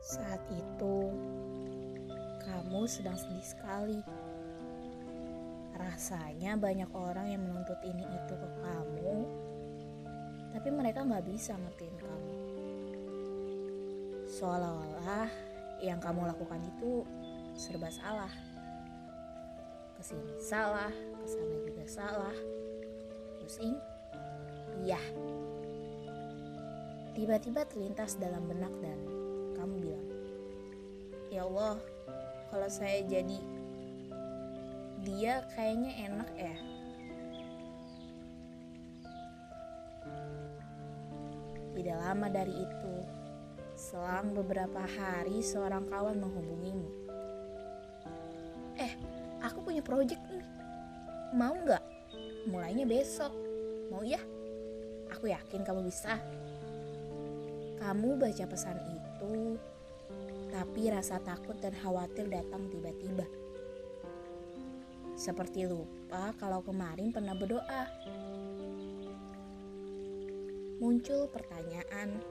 Saat itu, kamu sedang sedih sekali. Rasanya banyak orang yang menuntut ini itu ke kamu, tapi mereka nggak bisa ngertiin kamu. Seolah-olah yang kamu lakukan itu serba salah. Ke sini salah, ke sana juga salah. Pusing? Iya. Tiba-tiba terlintas dalam benak dan kamu bilang, Ya Allah, kalau saya jadi dia kayaknya enak ya. Tidak lama dari itu, selang beberapa hari seorang kawan menghubungimu. Eh, aku punya project nih. Mau nggak? Mulainya besok. Mau ya? Aku yakin kamu bisa. Kamu baca pesan itu, tapi rasa takut dan khawatir datang tiba-tiba. Seperti lupa kalau kemarin pernah berdoa. Muncul pertanyaan,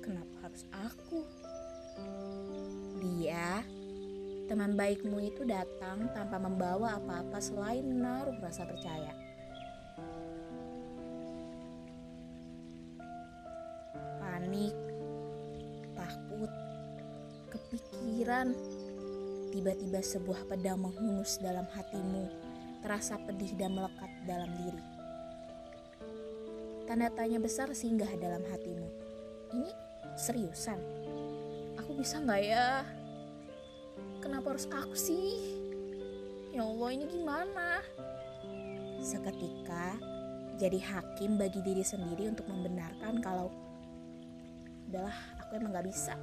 kenapa harus aku? Dia, teman baikmu itu datang tanpa membawa apa-apa selain menaruh rasa percaya. Kepikiran. Tiba-tiba sebuah pedang menghunus dalam hatimu, terasa pedih dan melekat dalam diri. Tanda tanya besar singgah dalam hatimu. Ini seriusan? Aku bisa nggak ya? Kenapa harus aku sih? Ya Allah ini gimana? Seketika jadi hakim bagi diri sendiri untuk membenarkan kalau udahlah aku emang gak bisa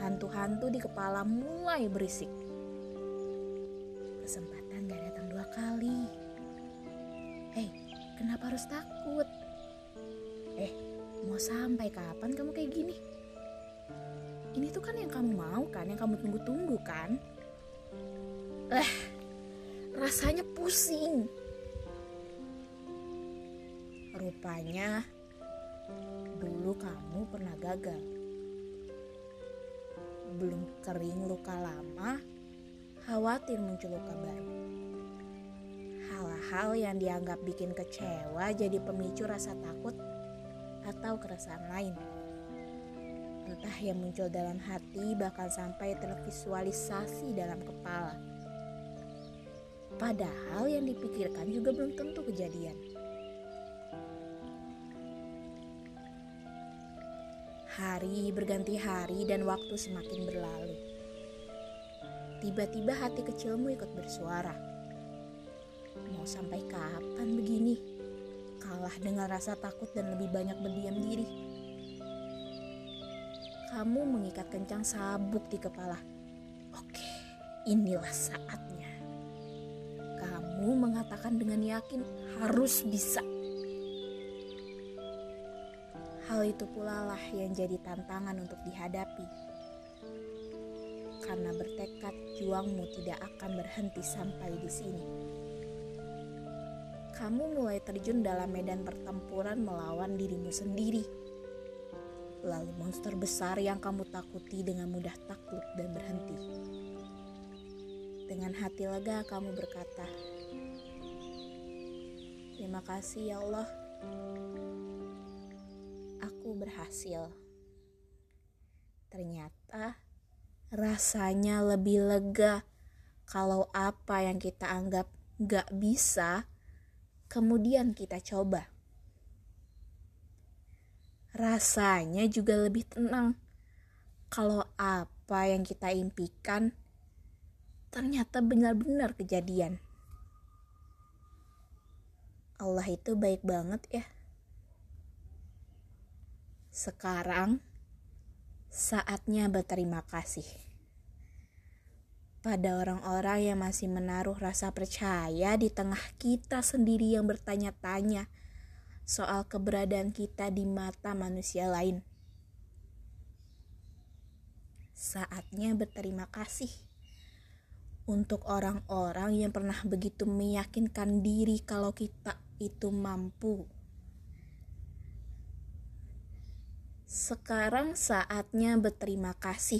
hantu-hantu di kepala mulai berisik. Kesempatan gak datang dua kali. Hei kenapa harus takut? Eh mau sampai kapan kamu kayak gini? Ini tuh kan yang kamu mau kan yang kamu tunggu-tunggu kan? Eh rasanya pusing. Rupanya dulu kamu pernah gagal. Belum kering luka lama, khawatir muncul luka baru. Hal-hal yang dianggap bikin kecewa jadi pemicu rasa takut atau keresahan lain. Entah yang muncul dalam hati bahkan sampai tervisualisasi dalam kepala. Padahal yang dipikirkan juga belum tentu kejadian. Hari berganti hari dan waktu semakin berlalu. Tiba-tiba hati kecilmu ikut bersuara. Mau sampai kapan begini? Kalah dengan rasa takut dan lebih banyak berdiam diri. Kamu mengikat kencang sabuk di kepala. Oke, inilah saatnya. Kamu mengatakan dengan yakin harus bisa. Hal itu pula lah yang jadi tantangan untuk dihadapi. Karena bertekad juangmu tidak akan berhenti sampai di sini. Kamu mulai terjun dalam medan pertempuran melawan dirimu sendiri. Lalu monster besar yang kamu takuti dengan mudah takluk dan berhenti. Dengan hati lega kamu berkata, Terima kasih ya Allah berhasil. Ternyata rasanya lebih lega kalau apa yang kita anggap gak bisa, kemudian kita coba. Rasanya juga lebih tenang kalau apa yang kita impikan ternyata benar-benar kejadian. Allah itu baik banget ya. Sekarang saatnya berterima kasih pada orang-orang yang masih menaruh rasa percaya di tengah kita sendiri yang bertanya-tanya soal keberadaan kita di mata manusia lain. Saatnya berterima kasih untuk orang-orang yang pernah begitu meyakinkan diri kalau kita itu mampu Sekarang saatnya berterima kasih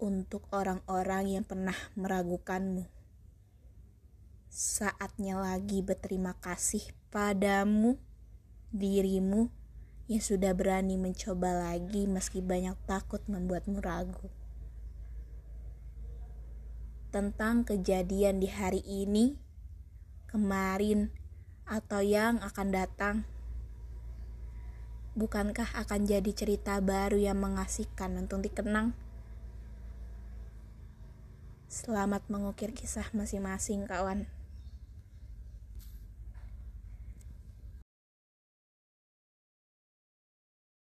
untuk orang-orang yang pernah meragukanmu. Saatnya lagi berterima kasih padamu, dirimu yang sudah berani mencoba lagi meski banyak takut membuatmu ragu. Tentang kejadian di hari ini, kemarin, atau yang akan datang bukankah akan jadi cerita baru yang mengasihkan untuk dikenang? Selamat mengukir kisah masing-masing, kawan.